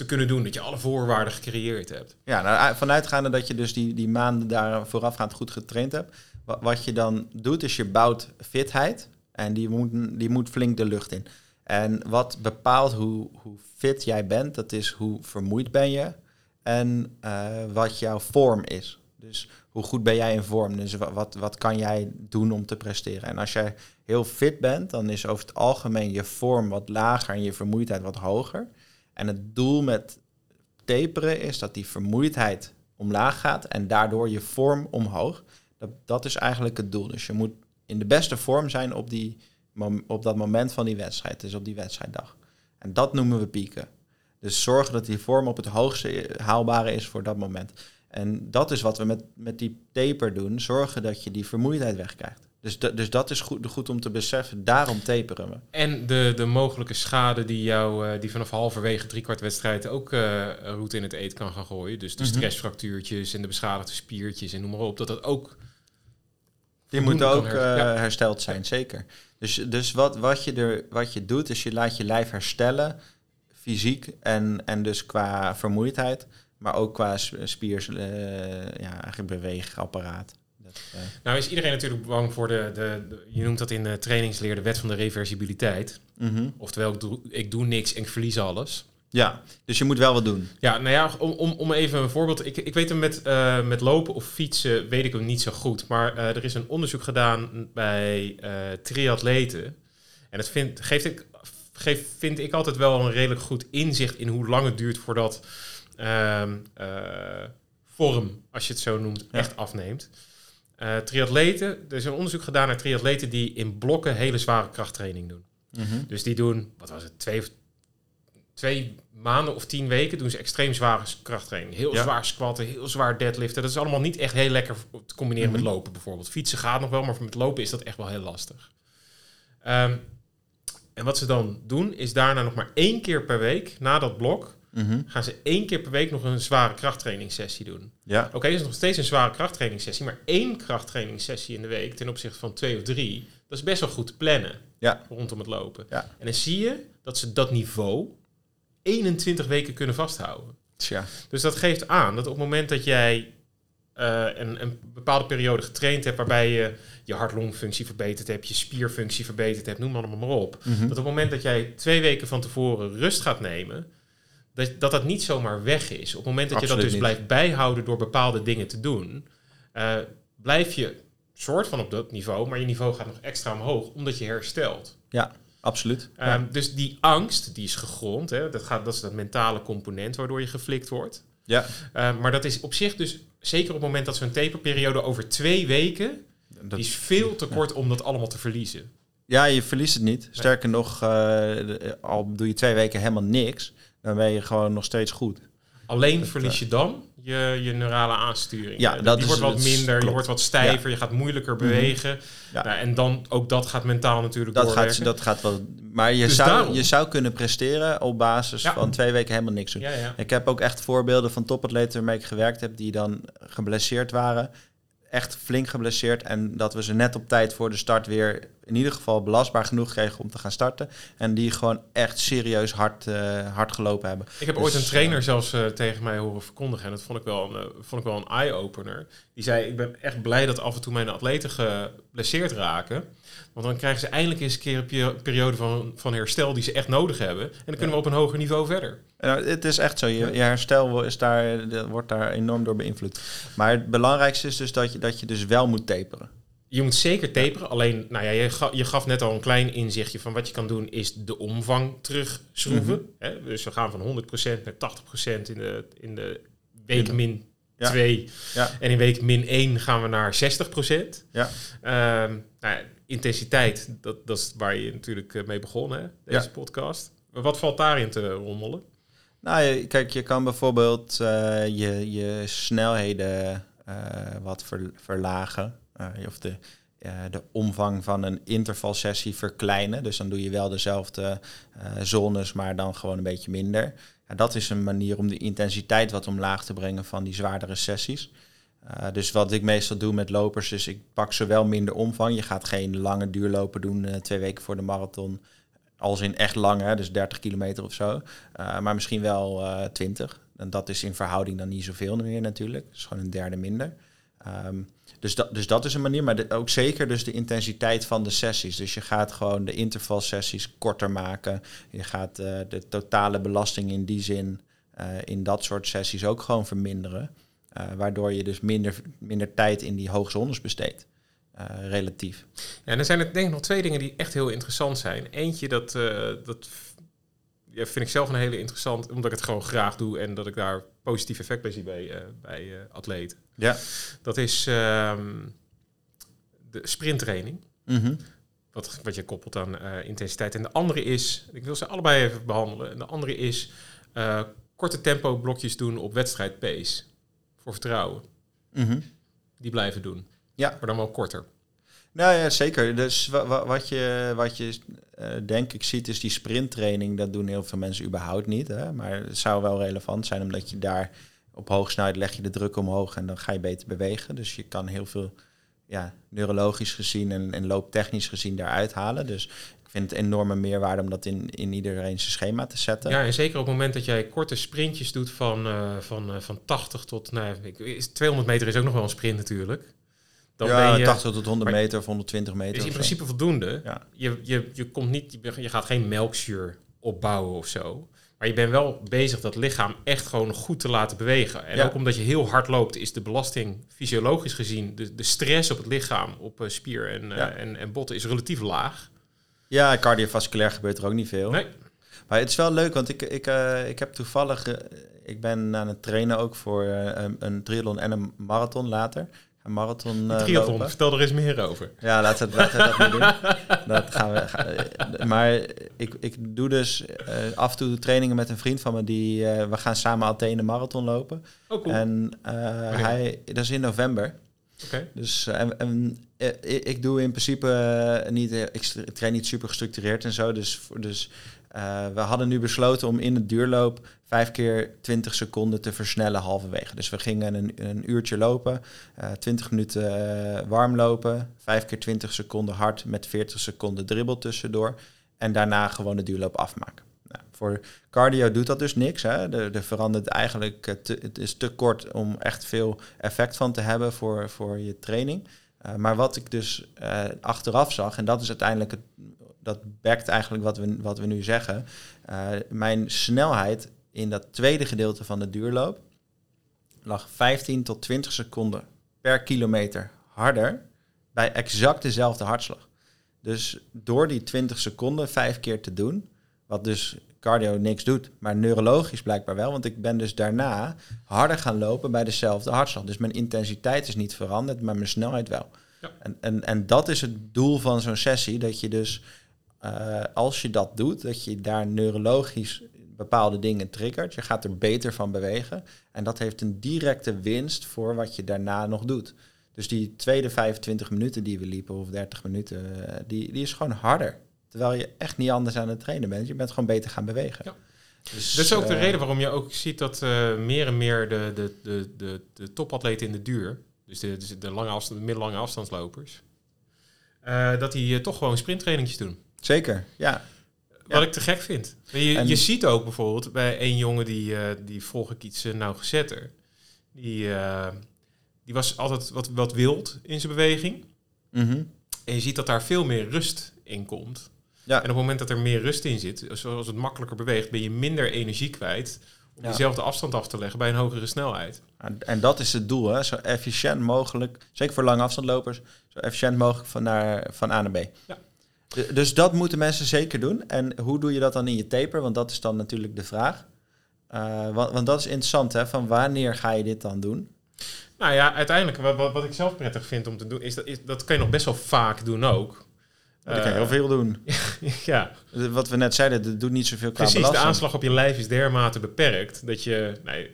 te kunnen doen. Dat je alle voorwaarden gecreëerd hebt. Ja, nou, vanuitgaande dat je dus die, die maanden daar voorafgaand goed getraind hebt. Wat je dan doet, is je bouwt fitheid. En die moet, die moet flink de lucht in. En wat bepaalt hoe, hoe fit jij bent, dat is hoe vermoeid ben je. En uh, wat jouw vorm is. Dus hoe goed ben jij in vorm? Dus wat, wat kan jij doen om te presteren? En als jij heel fit bent, dan is over het algemeen je vorm wat lager en je vermoeidheid wat hoger. En het doel met taperen is dat die vermoeidheid omlaag gaat en daardoor je vorm omhoog. Dat, dat is eigenlijk het doel. Dus je moet in de beste vorm zijn op, die, op dat moment van die wedstrijd, dus op die wedstrijddag. En dat noemen we pieken. Dus zorgen dat die vorm op het hoogste haalbare is voor dat moment. En dat is wat we met, met die taper doen. Zorgen dat je die vermoeidheid wegkrijgt. Dus, dus dat is goed, goed om te beseffen. Daarom taperen we. En de, de mogelijke schade die jou uh, die vanaf halverwege driekwart wedstrijd ook uh, route in het eet kan gaan gooien. Dus de -hmm. stressfractuurtjes en de beschadigde spiertjes en noem maar op. Dat dat ook. Die moeten ook uh, ja. hersteld zijn, zeker. Dus, dus wat, wat, je er, wat je doet, is je laat je lijf herstellen. Fysiek en, en dus qua vermoeidheid. Maar ook qua spiers, ja, eigenlijk beweegapparaat. Uh. Nou is iedereen natuurlijk bang voor de, de, de, je noemt dat in de trainingsleer de wet van de reversibiliteit. Mm -hmm. Oftewel, ik doe, ik doe niks en ik verlies alles. Ja, dus je moet wel wat doen. Ja, nou ja, om, om, om even een voorbeeld. Ik, ik weet hem met, uh, met lopen of fietsen, weet ik hem niet zo goed. Maar uh, er is een onderzoek gedaan bij uh, triatleten. En dat vind, geeft ik, geeft, vind ik altijd wel een redelijk goed inzicht in hoe lang het duurt voordat ehm, vorm, als je het zo noemt, ja. echt afneemt. Triatleten, er is een onderzoek gedaan naar triatleten die in blokken hele zware krachttraining doen. Mm -hmm. Dus die doen, wat was het, twee, twee maanden of tien weken doen ze extreem zware krachttraining. Heel ja. zwaar squatten, heel zwaar deadliften. Dat is allemaal niet echt heel lekker te combineren mm -hmm. met lopen bijvoorbeeld. Fietsen gaat nog wel, maar met lopen is dat echt wel heel lastig. Um, en wat ze dan doen, is daarna nog maar één keer per week, na dat blok, Mm -hmm. gaan ze één keer per week nog een zware krachttrainingssessie doen. Ja. Oké, okay, dus nog steeds een zware krachttrainingssessie, maar één krachttrainingssessie in de week ten opzichte van twee of drie, dat is best wel goed te plannen ja. rondom het lopen. Ja. En dan zie je dat ze dat niveau 21 weken kunnen vasthouden. Tja. Dus dat geeft aan dat op het moment dat jij uh, een, een, bepaalde periode getraind hebt waarbij je je hart-longfunctie verbeterd hebt, je spierfunctie verbeterd hebt, noem maar, maar op. Mm -hmm. Dat op het moment dat jij twee weken van tevoren rust gaat nemen, dat, dat dat niet zomaar weg is. Op het moment dat Absoluut je dat dus niet. blijft bijhouden door bepaalde dingen te doen, uh, blijf je soort van op dat niveau, maar je niveau gaat nog extra omhoog, omdat je herstelt. Ja, absoluut. Um, ja. Dus die angst, die is gegrond. Hè? Dat, gaat, dat is dat mentale component waardoor je geflikt wordt. Ja. Uh, maar dat is op zich dus, zeker op het moment dat zo'n taperperiode over twee weken, dat, die is veel te kort ja. om dat allemaal te verliezen. Ja, je verliest het niet. Sterker nee. nog, uh, al doe je twee weken helemaal niks, dan ben je gewoon nog steeds goed. Alleen dat, verlies je dan je, je neurale aansturing. Ja, dat die is, wordt wat minder, klopt. je wordt wat stijver, ja. je gaat moeilijker bewegen. Mm -hmm. ja. en dan ook dat gaat mentaal natuurlijk dat doorwerken. Gaat, dat gaat wel. Maar je, Dus zou, daarom. je zou kunnen presteren op basis Ja. van twee weken helemaal niks doen. Ik heb ook echt voorbeelden van topatleten waarmee ik gewerkt heb, die dan geblesseerd waren. Echt flink geblesseerd. En dat we ze net op tijd voor de start weer in ieder geval belastbaar genoeg kregen om te gaan starten. En die gewoon echt serieus hard, uh, hard gelopen hebben. Ik heb Dus, ooit een trainer uh, zelfs uh, tegen mij horen verkondigen. En dat vond ik wel een, vond ik wel een eye-opener. Die zei, ik ben echt blij dat af en toe mijn atleten geblesseerd raken. Want dan krijgen ze eindelijk eens een keer een periode van, van herstel die ze echt nodig hebben. En dan kunnen ja. we op een hoger niveau verder. Nou, het is echt zo. Je, je herstel is daar, wordt daar enorm door beïnvloed. Maar het belangrijkste is dus dat je, dat je dus wel moet taperen. Je moet zeker taperen. Alleen, nou ja, je, ga, je gaf net al een klein inzichtje van wat je kan doen, is de omvang terugschroeven. Mm -hmm. Hè? Dus we gaan van 100% naar 80% in de, in de week in min 2. Ja. En in week min 1 gaan we naar 60%. Ja. Um, nou ja, intensiteit, dat, dat is waar je natuurlijk mee begonnen, hè, deze Ja. podcast. Wat valt daarin te rommelen? Nou, kijk, je kan bijvoorbeeld eh, je, je snelheden eh, wat ver- verlagen. Eh, of de, eh, de omvang van een intervalsessie verkleinen. Dus dan doe je wel dezelfde eh, zones, maar dan gewoon een beetje minder. Dat is een manier om de intensiteit wat omlaag te brengen van die zwaardere sessies. Dus wat ik meestal doe met lopers is, ik pak zowel minder omvang. Je gaat geen lange duurlopen doen twee weken voor de marathon. Als in echt lang, hè, dus 30 kilometer of zo. Maar misschien wel uh, 20. En dat is in verhouding dan niet zoveel meer natuurlijk. Dus gewoon een derde minder. Um, dus, dat, dus dat is een manier, maar ook zeker dus de intensiteit van de sessies. Dus je gaat gewoon de intervalsessies korter maken. Je gaat uh, de totale belasting in die zin uh, in dat soort sessies ook gewoon verminderen. Uh, waardoor je dus minder, minder tijd in die hoogzones besteedt. Relatief. Ja, en er zijn er denk ik nog twee dingen die echt heel interessant zijn. Eentje, dat, dat ja, vind ik zelf een hele interessant, omdat ik het gewoon graag doe en dat ik daar positief effect bij zie bij, bij atleten. Ja. Dat is um, de sprinttraining. Mm -hmm. wat, wat je koppelt aan uh, intensiteit. En de andere is, ik wil ze allebei even behandelen. En de andere is korte tempo blokjes doen op wedstrijd pace. voor vertrouwen. Mhm. Die blijven doen. Ja. Maar dan wel korter. Nou ja, zeker. Dus wa- wa- wat je, wat je eh, denk ik ziet is die sprinttraining. Dat doen heel veel mensen überhaupt niet. Hè? Maar het zou wel relevant zijn omdat je daar op hoge snelheid leg je de druk omhoog en dan ga je beter bewegen. Dus je kan heel veel ja, neurologisch gezien en, en looptechnisch gezien daaruit halen. Dus ik vind het enorme meerwaarde om dat in, in iedereen zijn schema te zetten. Ja, en zeker op het moment dat jij korte sprintjes doet van, eh, van, eh, van 80 tot... Nou, is, 200 meter is ook nog wel een sprint natuurlijk. Dan ja, ben je, 80 tot 100 maar- meter of 120 meter. is in principe voldoende. Ja. Je, je, je, komt niet, je, je gaat geen melkzuur opbouwen of zo. Maar je bent wel bezig dat lichaam echt gewoon goed te laten bewegen. En Ja. ook omdat je heel hard loopt, is de belasting fysiologisch gezien, de, de stress op het lichaam, op eh, spier en, eh, Ja. en, en botten, is relatief laag. Ja, cardiovasculair gebeurt er ook niet veel. Nee. Maar het is wel leuk, want ik, ik, eh, ik heb toevallig... ik ben aan het trainen ook voor een, een triathlon en een marathon later. Een marathon eh, Triathlon, lopen. vertel er eens meer over. Ja, laten we, laten we dat niet doen. Dat gaan we, eh, maar ik, ik doe dus eh, af en toe trainingen met een vriend van me. Die, we gaan samen Athene marathon lopen. Oh, cool. En hij, dat is in november. Oké. Dus en, en, ik, doe in principe niet, ik train niet super gestructureerd en zo. Dus, dus eh, we hadden nu besloten om in de duurloop vijf keer 20 seconden te versnellen halverwege. Dus we gingen een, een uurtje lopen, eh 20 minuten eh, warm lopen, vijf keer 20 seconden hard met 40 seconden dribbel tussendoor. En daarna gewoon de duurloop afmaken. Nou, voor cardio doet dat dus niks. Hè. Er, er verandert eigenlijk, te, het is te kort om echt veel effect van te hebben voor, voor je training. Uh, maar wat ik dus uh, achteraf zag, en dat is uiteindelijk, het, dat backt eigenlijk wat we, wat we nu zeggen. Uh, mijn snelheid in dat tweede gedeelte van de duurloop lag 15 tot 20 seconden per kilometer harder bij exact dezelfde hartslag. Dus door die 20 seconden vijf keer te doen, wat dus cardio niks doet, maar neurologisch blijkbaar wel. Want ik ben dus daarna harder gaan lopen bij dezelfde hartslag. Dus mijn intensiteit is niet veranderd, maar mijn snelheid wel. Ja. En, en, en dat is het doel van zo'n sessie, dat je dus, uh, als je dat doet, dat je daar neurologisch bepaalde dingen triggert. Je gaat er beter van bewegen. En dat heeft een directe winst voor wat je daarna nog doet. Dus die tweede 25 minuten die we liepen, of 30 minuten, die, die is gewoon harder. Terwijl je echt niet anders aan het trainen bent. Je bent gewoon beter gaan bewegen. Ja. Dus, dat is ook de uh, reden waarom je ook ziet dat uh, meer en meer de, de, de, de, de topatleten in de duur, dus de, de, de lange afstand, de middellange afstandslopers, uh, dat die toch gewoon sprinttrainingjes doen. Zeker, ja. Wat ja. ik te gek vind. Je, en, je ziet ook bijvoorbeeld bij één jongen die, uh, die volg ik iets uh, nauwgezetter. Die, uh, die was altijd wat, wat wild in zijn beweging. Mm -hmm. En je ziet dat daar veel meer rust in komt. Ja. En op het moment dat er meer rust in zit, zoals het makkelijker beweegt, ben je minder energie kwijt om ja. dezelfde afstand af te leggen bij een hogere snelheid. En dat is het doel, hè? zo efficiënt mogelijk, zeker voor lange afstandlopers, zo efficiënt mogelijk van, naar, van A naar B. Ja. Dus dat moeten mensen zeker doen. En hoe doe je dat dan in je taper? Want dat is dan natuurlijk de vraag. Uh, want, want, dat is interessant, hè? Van wanneer ga je dit dan doen? Nou ja, uiteindelijk, wat, wat ik zelf prettig vind om te doen, is dat, is, dat kan je nog best wel vaak doen ook. Dat kan je heel veel doen. ja. Wat we net zeiden, dat doet niet zoveel qua Precies, de aanslag op je lijf is dermate beperkt dat je... Nee,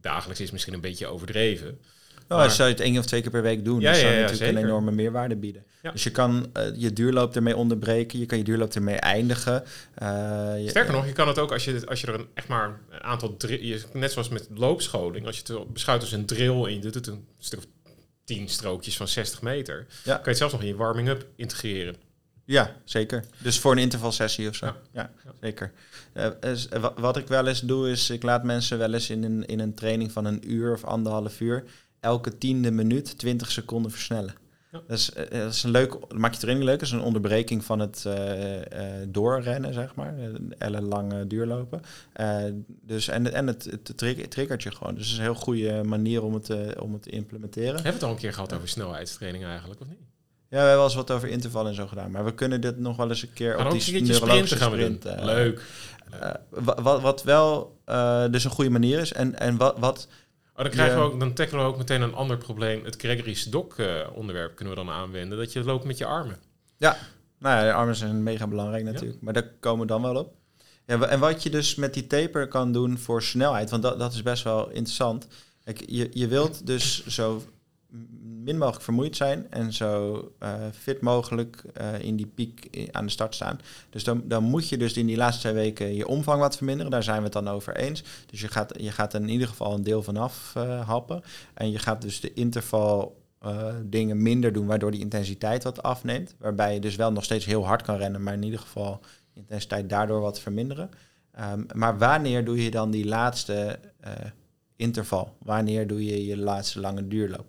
dagelijks is misschien een beetje overdreven. Nou, maar... zou je het één of twee keer per week doen, ja, dat zou ja, ja, natuurlijk zeker. een enorme meerwaarde bieden. Dus je kan uh, je duurloop ermee onderbreken, je kan je duurloop ermee eindigen. Uh, je, Sterker nog, je kan het ook als je, als je er een, echt maar een aantal... Je, net zoals met loopscholing, als je het beschouwt als een drill en je doet het een stuk of tien strookjes van 60 meter, kan je het zelfs nog in je warming-up integreren. Ja, zeker. Dus voor een intervalsessie of zo. Ja, ja, ja. zeker. Uh, is, wat ik wel eens doe, is ik laat mensen wel eens in een, in een training van een uur of anderhalf uur elke tiende minuut 20 seconden versnellen. Ja. Dat, is, uh, dat is een leuk, dat maakt je training leuk. Dat is een onderbreking van het uh, doorrennen, zeg maar. ellenlange duurlopen. dus, en en het, het, het triggert je gewoon. Dus het is een heel goede manier om het, om het te implementeren. Hebben we het al een keer gehad over snelheidstraining eigenlijk, of niet? Ja, we hebben wel eens wat over intervallen en zo gedaan. Maar we kunnen dit nog wel eens een keer op die neurologische gaan sprint. Uh, Leuk. Uh, wat, wat wel uh, dus een goede manier is. En, en wat... wat oh, dan, krijgen je, we ook, dan tackelen we ook meteen een ander probleem. Het Gregory's Dok onderwerp kunnen we dan aanwenden. Dat je loopt met je armen. Ja, nou ja, de armen zijn mega belangrijk natuurlijk. Ja. Maar daar komen we dan wel op. Ja, en wat je dus met die taper kan doen voor snelheid... want dat, dat is best wel interessant... Kijk, je, je wilt dus zo min mogelijk vermoeid zijn en zo uh, fit mogelijk uh, in die piek aan de start staan. Dus dan, dan moet je dus in die laatste twee weken je omvang wat verminderen. Daar zijn we het dan over eens. Dus je gaat, je gaat in ieder geval een deel vanaf uh, happen. En je gaat dus de interval dingen minder doen, waardoor die intensiteit wat afneemt. Waarbij je dus wel nog steeds heel hard kan rennen, maar in ieder geval de intensiteit daardoor wat verminderen. Um, maar wanneer doe je dan die laatste interval? Wanneer doe je je laatste lange duurloop?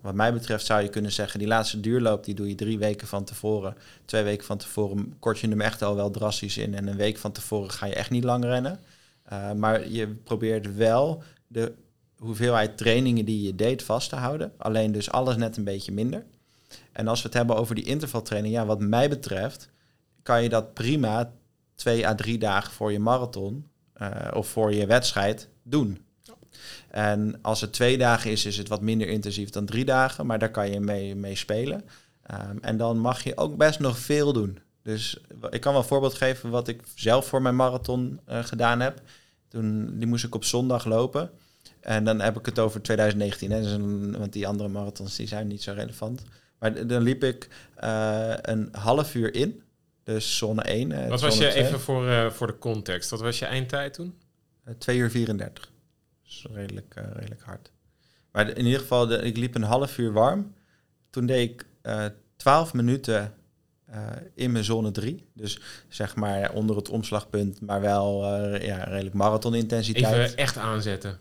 Wat mij betreft zou je kunnen zeggen, die laatste duurloop die doe je drie weken van tevoren. Twee weken van tevoren kort je hem echt al wel drastisch in. En een week van tevoren ga je echt niet lang rennen. Uh, maar je probeert wel de hoeveelheid trainingen die je deed vast te houden. Alleen dus alles net een beetje minder. En als we het hebben over die intervaltraining, ja, wat mij betreft, kan je dat prima twee à drie dagen voor je marathon uh, of voor je wedstrijd doen. En als het twee dagen is, is het wat minder intensief dan drie dagen, maar daar kan je mee, mee spelen. Um, en dan mag je ook best nog veel doen. Dus ik kan wel een voorbeeld geven wat ik zelf voor mijn marathon uh, gedaan heb. Toen, die moest ik op zondag lopen. En dan heb ik het over 2019, hè, dus een, want die andere marathons die zijn niet zo relevant. Maar dan liep ik uh, een half uur in, dus zone 1. Uh, wat was je, 2. even voor, uh, voor de context, wat was je eindtijd toen? 2 uur 34 redelijk, uh, redelijk hard. Maar in ieder geval, de, ik liep een half uur warm. Toen deed ik uh, 12 minuten uh, in mijn zone 3. Dus zeg maar onder het omslagpunt, maar wel ja, redelijk marathonintensiteit. Even echt aanzetten.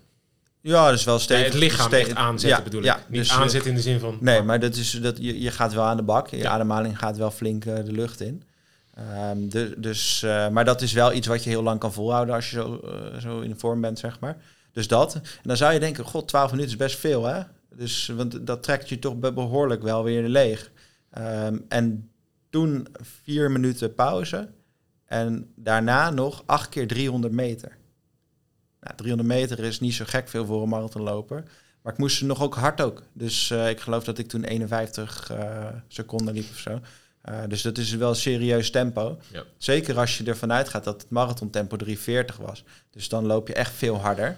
Ja, dus wel steeds. Nee, het lichaam echt aanzetten ja, bedoel ik. Ja, Niet dus, aanzetten in de zin van... Nee, maar dat is, dat, je, je gaat wel aan de bak. Je ja. ademhaling gaat wel flink uh, de lucht in. Um, de, dus, uh, maar dat is wel iets wat je heel lang kan volhouden als je zo, uh, zo in de vorm bent, zeg maar. Dus dat. En dan zou je denken, god, 12 minuten is best veel, hè? Dus, want dat trekt je toch behoorlijk wel weer leeg. Um, en toen vier minuten pauze. En daarna nog acht keer 300 meter. Nou, 300 meter is niet zo gek veel voor een marathonloper. Maar ik moest ze nog ook hard ook. Dus uh, ik geloof dat ik toen 51 uh, seconden liep of zo. Uh, dus dat is wel een serieus tempo. Ja. Zeker als je ervan uitgaat dat het marathontempo 340 was. Dus dan loop je echt veel harder.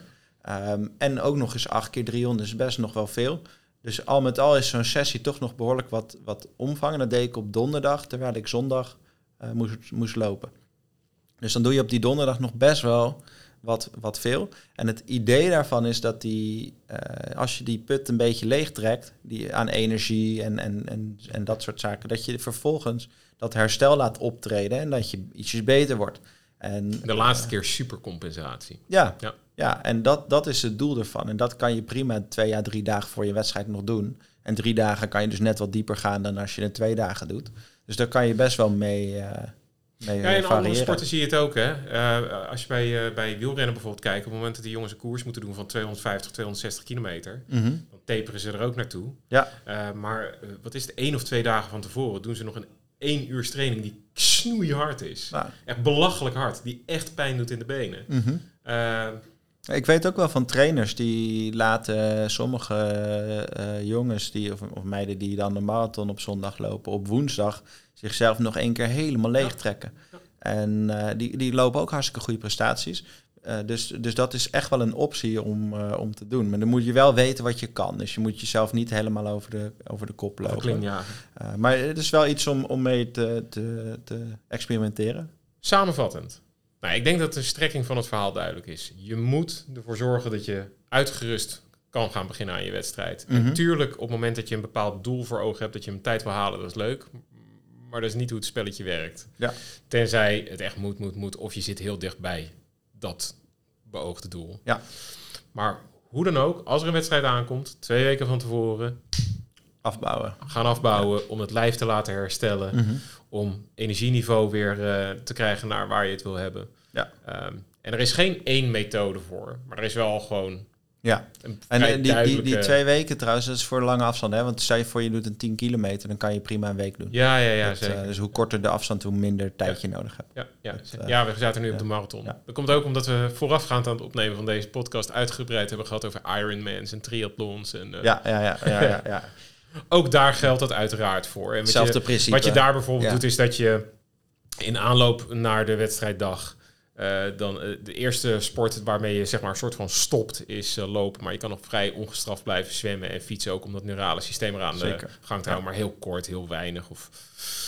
Um, en ook nog eens 8 keer 300 is best nog wel veel. Dus al met al is zo'n sessie toch nog behoorlijk wat, wat omvang. En dat deed ik op donderdag, terwijl ik zondag uh, moest, moest lopen. Dus dan doe je op die donderdag nog best wel wat, wat veel. En het idee daarvan is dat die, uh, als je die put een beetje leeg trekt, die aan energie en, en, en, en dat soort zaken, dat je vervolgens dat herstel laat optreden en dat je ietsjes beter wordt. En, de laatste uh, keer supercompensatie. Ja, ja. Ja, en dat, dat is het doel ervan. En dat kan je prima twee à drie dagen voor je wedstrijd nog doen. En drie dagen kan je dus net wat dieper gaan dan als je het twee dagen doet. Dus daar kan je best wel mee, uh, mee ja, in andere sporten zie je het ook. Hè? Uh, als je bij, uh, bij wielrennen bijvoorbeeld kijkt, op het moment dat die jongens een koers moeten doen van 250, 260 kilometer, mm -hmm. dan taperen ze er ook naartoe. Ja. maar wat is het, één of twee dagen van tevoren doen ze nog een één uur training die snoeihard is. Echt belachelijk hard, die echt pijn doet in de benen. Mm -hmm. Ik weet ook wel van trainers die laten sommige uh, jongens die, of, of, meiden die dan de marathon op zondag lopen, op woensdag zichzelf nog één keer helemaal leeg trekken. Ja. En uh, die, die lopen ook hartstikke goede prestaties. Uh, dus, dus dat is echt wel een optie om, om te doen. Maar dan moet je wel weten wat je kan. Dus je moet jezelf niet helemaal over de, over de kop lopen. Kling, ja. maar het is wel iets om, om mee te, te, te experimenteren. Samenvattend. Nou, ik denk dat de strekking van het verhaal duidelijk is. Je moet ervoor zorgen dat je uitgerust kan gaan beginnen aan je wedstrijd. Mm -hmm. Natuurlijk, op het moment dat je een bepaald doel voor ogen hebt, dat je een tijd wil halen, dat is leuk. Maar dat is niet hoe het spelletje werkt. Ja. Tenzij het echt moet, moet, moet, of je zit heel dichtbij dat beoogde doel. Ja. Maar hoe dan ook, als er een wedstrijd aankomt, twee weken van tevoren, afbouwen. Gaan afbouwen ja. om het lijf te laten herstellen. Mm -hmm. Om energieniveau weer uh, te krijgen naar waar je het wil hebben. Ja. Um, en er is geen één methode voor. Maar er is wel gewoon. Ja. En die, duidelijke... die, die, twee weken trouwens, dat is voor lange afstand. Hè? Want stel je voor je doet een 10 kilometer, dan kan je prima een week doen. Ja, ja, ja. Dat, zeker. Uh, dus hoe korter de afstand, hoe minder tijd ja. je nodig hebt. Ja, ja. Dat, uh, ja we zaten nu ja. op de marathon. Dat komt ook omdat we voorafgaand aan het opnemen van deze podcast uitgebreid hebben gehad over Ironmans en triathlons. En, ja, ja. ja, ja, ja. Ook daar geldt dat uiteraard voor. En Hetzelfde je, principe. Wat je daar bijvoorbeeld ja. doet, is dat je in aanloop naar de wedstrijddag Uh, dan de eerste sport waarmee je zeg maar een soort van stopt is lopen. Maar je kan nog vrij ongestraft blijven zwemmen en fietsen. Ook om dat neurale systeem eraan de gang te houden. Maar heel kort, heel weinig. Of...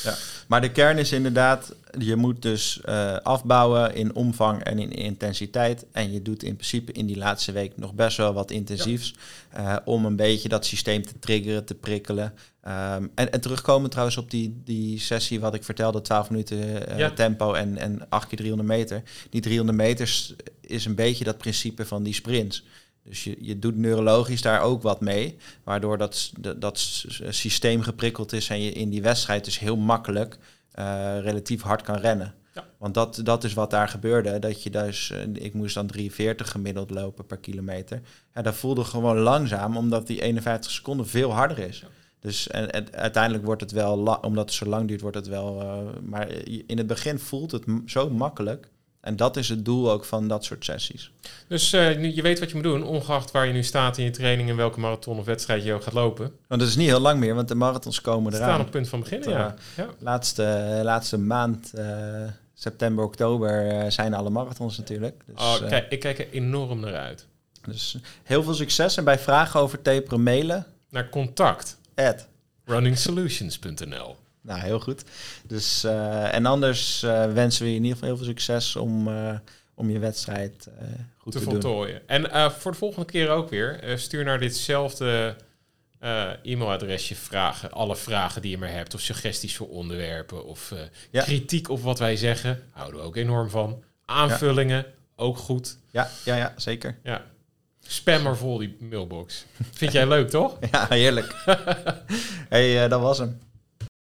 Ja. Maar de kern is inderdaad, je moet dus afbouwen in omvang en in intensiteit. En je doet in principe in die laatste week nog best wel wat intensiefs. om een beetje dat systeem te triggeren, te prikkelen. Um, en, en terugkomen trouwens op die, die sessie wat ik vertelde, 12 minuten uh, tempo en, en 8 keer 300 meter. Die 300 meters is een beetje dat principe van die sprints. Dus je, je doet neurologisch daar ook wat mee, waardoor dat, dat, dat systeem geprikkeld is en je in die wedstrijd dus heel makkelijk uh, relatief hard kan rennen. Ja. Want dat, dat is wat daar gebeurde. Dat je dus, uh, ik moest dan 43 gemiddeld lopen per kilometer. Ja, dat voelde gewoon langzaam, omdat die 51 seconden veel harder is. Ja. Dus en, en, uiteindelijk wordt het wel, omdat het zo lang duurt, wordt het wel. Uh, maar in het begin voelt het zo makkelijk. En dat is het doel ook van dat soort sessies. Dus uh, je weet wat je moet doen, ongeacht waar je nu staat in je training en welke marathon of wedstrijd je ook gaat lopen. Want dat is niet heel lang meer, want de marathons komen eraan. Staan op punt van beginnen, ja. ja. Laatste, laatste maand, uh, september, oktober, zijn alle marathons natuurlijk. Dus, oh, kijk, ik kijk er enorm naar uit. Dus heel veel succes en bij vragen over taperen mailen. Naar contact at runningsolutions.nl. Nou, heel goed. Dus, uh, en anders uh, wensen we je in ieder geval heel veel succes om, uh, om je wedstrijd goed te, te voltooien. Doen. En voor de volgende keer ook weer, stuur naar ditzelfde e-mailadresje vragen. Alle vragen die je maar hebt, of suggesties voor onderwerpen, of ja. kritiek op wat wij zeggen. Houden we ook enorm van. Aanvullingen, ja. ook goed. Ja, ja, ja zeker. Ja. Spam maar vol die mailbox. Vind jij leuk, toch? Ja, heerlijk. hey, dat was hem.